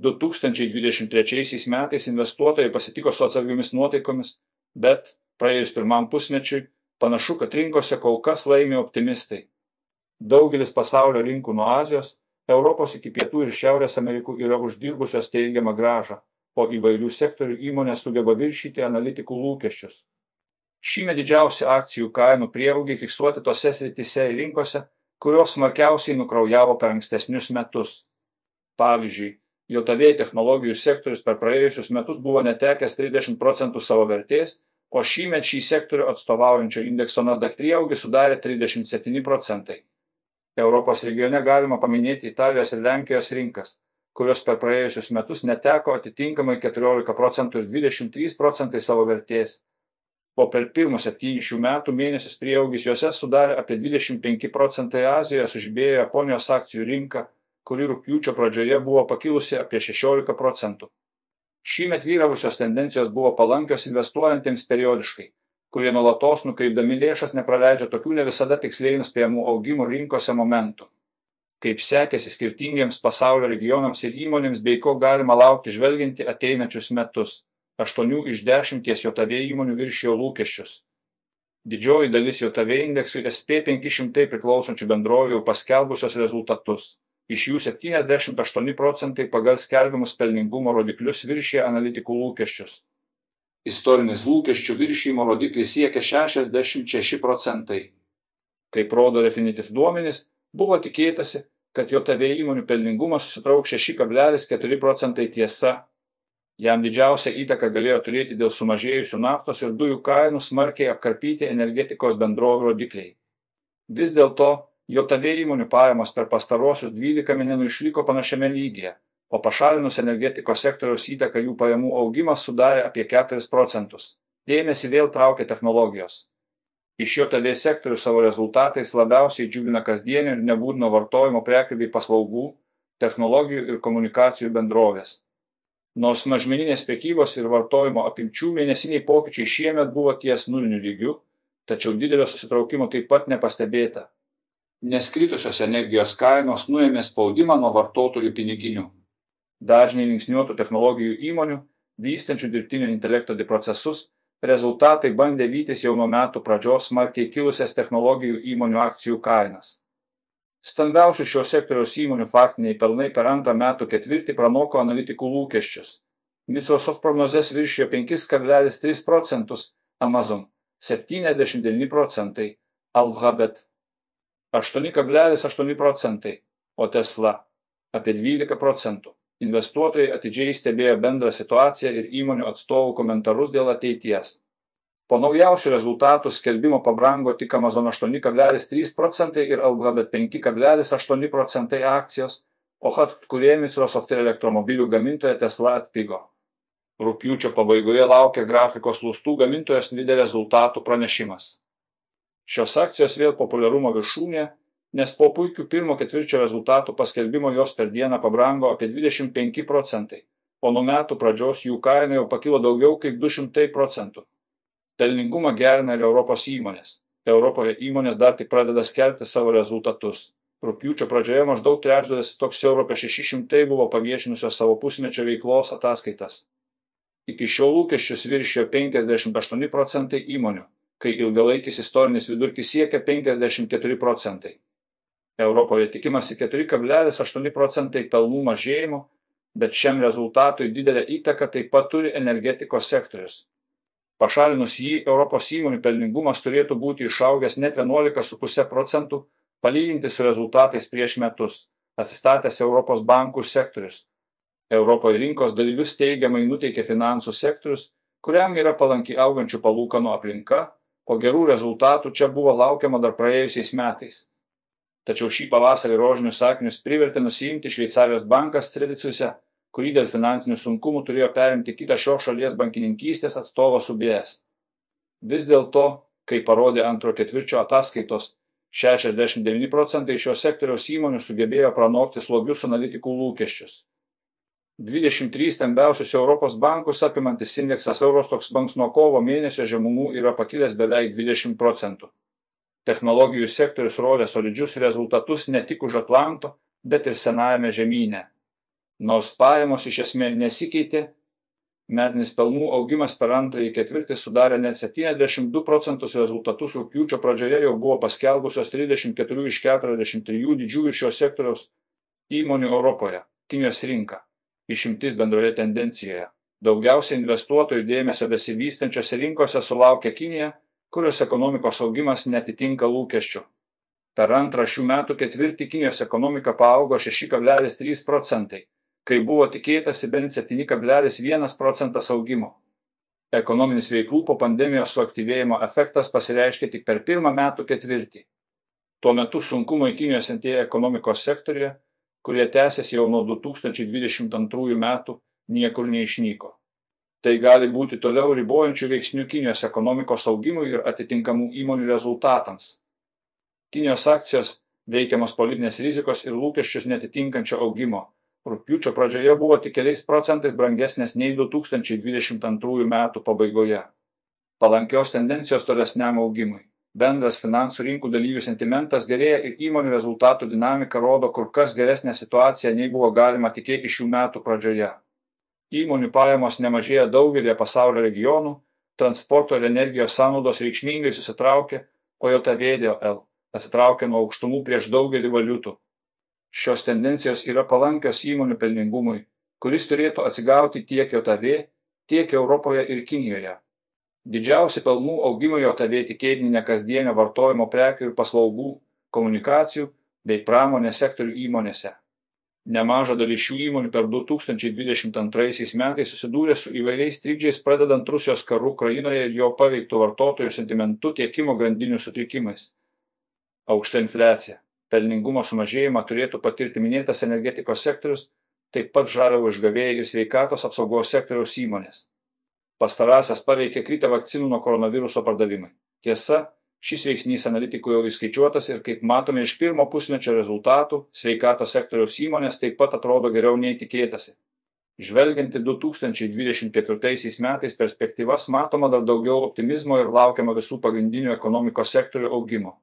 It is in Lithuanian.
2023 metais investuotojai pasitiko su atsargiomis nuotaikomis, bet praėjus pirmam pusmečiui panašu, kad rinkose kol kas laimi optimistai. Daugelis pasaulio rinkų nuo Azijos, Europos iki Pietų ir Šiaurės Amerikų yra uždirbusios teigiamą gražą, o įvairių sektorių įmonės sugeba viršyti analitikų lūkesčius. Šįmet didžiausi akcijų kainų prieaugiai fiksuoti tose sritise ir rinkose, kurios smarkiausiai nukraujavo per ankstesnius metus. Pavyzdžiui, JAV technologijų sektorius per praėjusius metus buvo netekęs 30 procentų savo vertės, o šįmet šį sektorių atstovaujančio indekso Nasdaq prieaugis sudarė 37 procentai. Europos regione galima paminėti Italijos ir Lenkijos rinkas, kurios per praėjusius metus neteko atitinkamai 14 procentų ir 23 procentai savo vertės o per pirmus septynis šių metų mėnesius prieaugis juose sudarė apie 25 procentai Azijoje sužibėjo Japonijos akcijų rinka, kuri rūpjūčio pradžioje buvo pakilusi apie 16 procentų. Šįmet vyravusios tendencijos buvo palankios investuojantiems periodiškai, kurie nuolatos nukreipdami lėšas nepraleidžia tokių ne visada tiksliai nuspėjamų augimo rinkose momentų. Kaip sekėsi skirtingiems pasaulio regionams ir įmonėms bei ko galima laukti žvelgianti ateinančius metus aštuonių iš dešimties JOTV įmonių viršijo lūkesčius. Didžioji dalis JOTV indeksui SP500 priklausančių bendrovių paskelbusios rezultatus. Iš jų 78 procentai pagal skelbimus pelningumo rodiklius viršė analitikų lūkesčius. Istorinis lūkesčių viršymo rodiklis siekia 66 procentai. Kaip rodo Refinitiv duomenys, buvo tikėtasi, kad JOTV įmonių pelningumas susitrauks 6,4 procentai tiesa Jam didžiausią įtaką galėjo turėti dėl sumažėjusių naftos ir dujų kainų smarkiai apkarpyti energetikos bendrovų rodikliai. Vis dėlto JOTV įmonių pajamos per pastarosius 12 mėnesių išliko panašiame lygyje, o pašalinus energetikos sektoriaus įtaką jų pajamų augimas sudarė apie 4 procentus. Dėmesį vėl traukia technologijos. Iš JOTV sektorių savo rezultatais labiausiai džiugina kasdienio ir nebūtino vartojimo prekių bei paslaugų, technologijų ir komunikacijų bendrovės. Nors mažmeninės prekybos ir vartojimo apimčių mėnesiniai pokyčiai šiemet buvo ties nuliniu lygiu, tačiau didelio susitraukimo taip pat nepastebėta. Neskritusios energijos kainos nuėmė spaudimą nuo vartotojų piniginių. Dažnai linksniuotų technologijų įmonių, vystančių dirbtinio intelekto procesus, rezultatai bandė vytis jau nuo metų pradžios smarkiai kilusias technologijų įmonių akcijų kainas. Stambiausių šio sektoriaus įmonių faktiniai pelnai per antrą metų ketvirtį pranoko analitikų lūkesčius. Microsoft prognozes viršijo 5,3 procentus, Amazon 79 procentai, Alphabet 8,8 procentai, o Tesla apie 12 procentų. Investuotojai atidžiai stebėjo bendrą situaciją ir įmonių atstovų komentarus dėl ateities. Po naujausių rezultatų skelbimo pabrango tik Amazon 8,3 procentai ir Alphabet 5,8 procentai akcijos, o atkurė Microsoft ir elektromobilių gamintoja Tesla atpigo. Rūpiučio pabaigoje laukia grafikos lūstų gamintojos Nvidia rezultatų pranešimas. Šios akcijos vėl populiarumo viršūnė, nes po puikių pirmo ketvirčio rezultatų paskelbimo jos per dieną pabrango apie 25 procentai, o nuo metų pradžios jų kaina jau pakilo daugiau kaip 200 procentų. Pelningumą gerina ir Europos įmonės. Europoje įmonės dar tik pradeda skelbti savo rezultatus. Rūpiučio pradžioje maždaug trečdalis toks Europė 600 buvo paviešinusios savo pusmečio veiklos ataskaitas. Iki šiol lūkesčius viršijo 58 procentai įmonių, kai ilgalaikis istorinis vidurkis siekia 54 procentai. Europoje tikimasi 4,8 procentai pelnų mažėjimo, bet šiam rezultatui didelę įtaką taip pat turi energetikos sektorius. Pašalinus jį, Europos įmonių pelningumas turėtų būti išaugęs net 11,5 procentų palyginti su rezultatais prieš metus, atsistatęs Europos bankų sektorius. Europoje rinkos dalyvius teigiamai nuteikė finansų sektorius, kuriam yra palanki augančių palūkanų aplinka, o gerų rezultatų čia buvo laukiama dar praėjusiais metais. Tačiau šį pavasarį rožinius sakinius privertė nusiimti Šveicarijos bankas Crediciuse kurį dėl finansinių sunkumų turėjo perimti kitą šios šalies bankininkystės atstovas UBS. Vis dėlto, kaip parodė antro ketvirčio ataskaitos, 69 procentai šio sektoriaus įmonių sugebėjo pranokti slogius analitikų lūkesčius. 23 stambiausius Europos bankus apimantis indeksas Eurostoks banks nuo kovo mėnesio žemumų yra pakilęs beveik 20 procentų. Technologijų sektorius rodė solidžius rezultatus ne tik už Atlanto, bet ir senajame žemynė. Nors pajamos iš esmės nesikeitė, metinis pelnų augimas per antrąjį ketvirtį sudarė net 72 procentus rezultatus rūpiučio pradžioje jau buvo paskelbusios 34 iš 43 didžiųjų šio sektoriaus įmonių Europoje - Kinijos rinka, išimtis bendroje tendencijoje. Daugiausiai investuotojų dėmesio besivystančiose rinkose sulaukia Kinija, kurios ekonomikos augimas netitinka lūkesčių. Per antrą šių metų ketvirtį Kinijos ekonomika paaugo 6,3 procentai kai buvo tikėtasi bent 7,1 procentas augimo. Ekonominis veiklų po pandemijos suaktyvėjimo efektas pasireiškė tik per pirmą metų ketvirtį. Tuo metu sunkumai Kinijos entėje ekonomikos sektorija, kurie tęsiasi jau nuo 2022 metų, niekur neišnyko. Tai gali būti toliau ribojančių veiksnių Kinijos ekonomikos augimui ir atitinkamų įmonių rezultatams. Kinijos akcijos veikiamos politinės rizikos ir lūkesčius netitinkančio augimo rugpjūčio pradžioje buvo tik keliais procentais brangesnės nei 2022 metų pabaigoje. Palankios tendencijos tolesniam augimui. Bendras finansų rinkų dalyvių sentimentas gerėja ir įmonių rezultatų dinamika rodo kur kas geresnę situaciją nei buvo galima tikėti šių metų pradžioje. Įmonių pajamos nemažėja daugelį pasaulio regionų, transporto ir energijos sąnaudos reikšmingai susitraukė, o JVDL atsitraukė nuo aukštumų prieš daugelį valiutų Šios tendencijos yra palankios įmonių pelningumui, kuris turėtų atsigauti tiek JAV, tiek Europoje ir Kinijoje. Didžiausi pelnų augimo JAV tikėtini ne kasdienio vartojimo prekių ir paslaugų, komunikacijų bei pramonės sektorių įmonėse. Nemaža dalis šių įmonių per 2022 metais susidūrė su įvairiais trikdžiais pradedant Rusijos karu Ukrainoje ir jo paveiktų vartotojų sentimentų tiekimo grandinių sutrikimais. Aukšta infliacija pelningumo sumažėjimą turėtų patirti minėtas energetikos sektorius, taip pat žaliavų išgavėjai ir sveikatos apsaugos sektoriaus įmonės. Pastarąsias paveikė kritę vakcinų nuo koronaviruso pardavimai. Tiesa, šis veiksnys analitikų jau įskaičiuotas ir kaip matome iš pirmo pusmečio rezultatų, sveikatos sektoriaus įmonės taip pat atrodo geriau nei tikėtasi. Žvelgiant į 2024 metais perspektyvas matoma dar daugiau optimizmo ir laukiama visų pagrindinių ekonomikos sektorių augimo.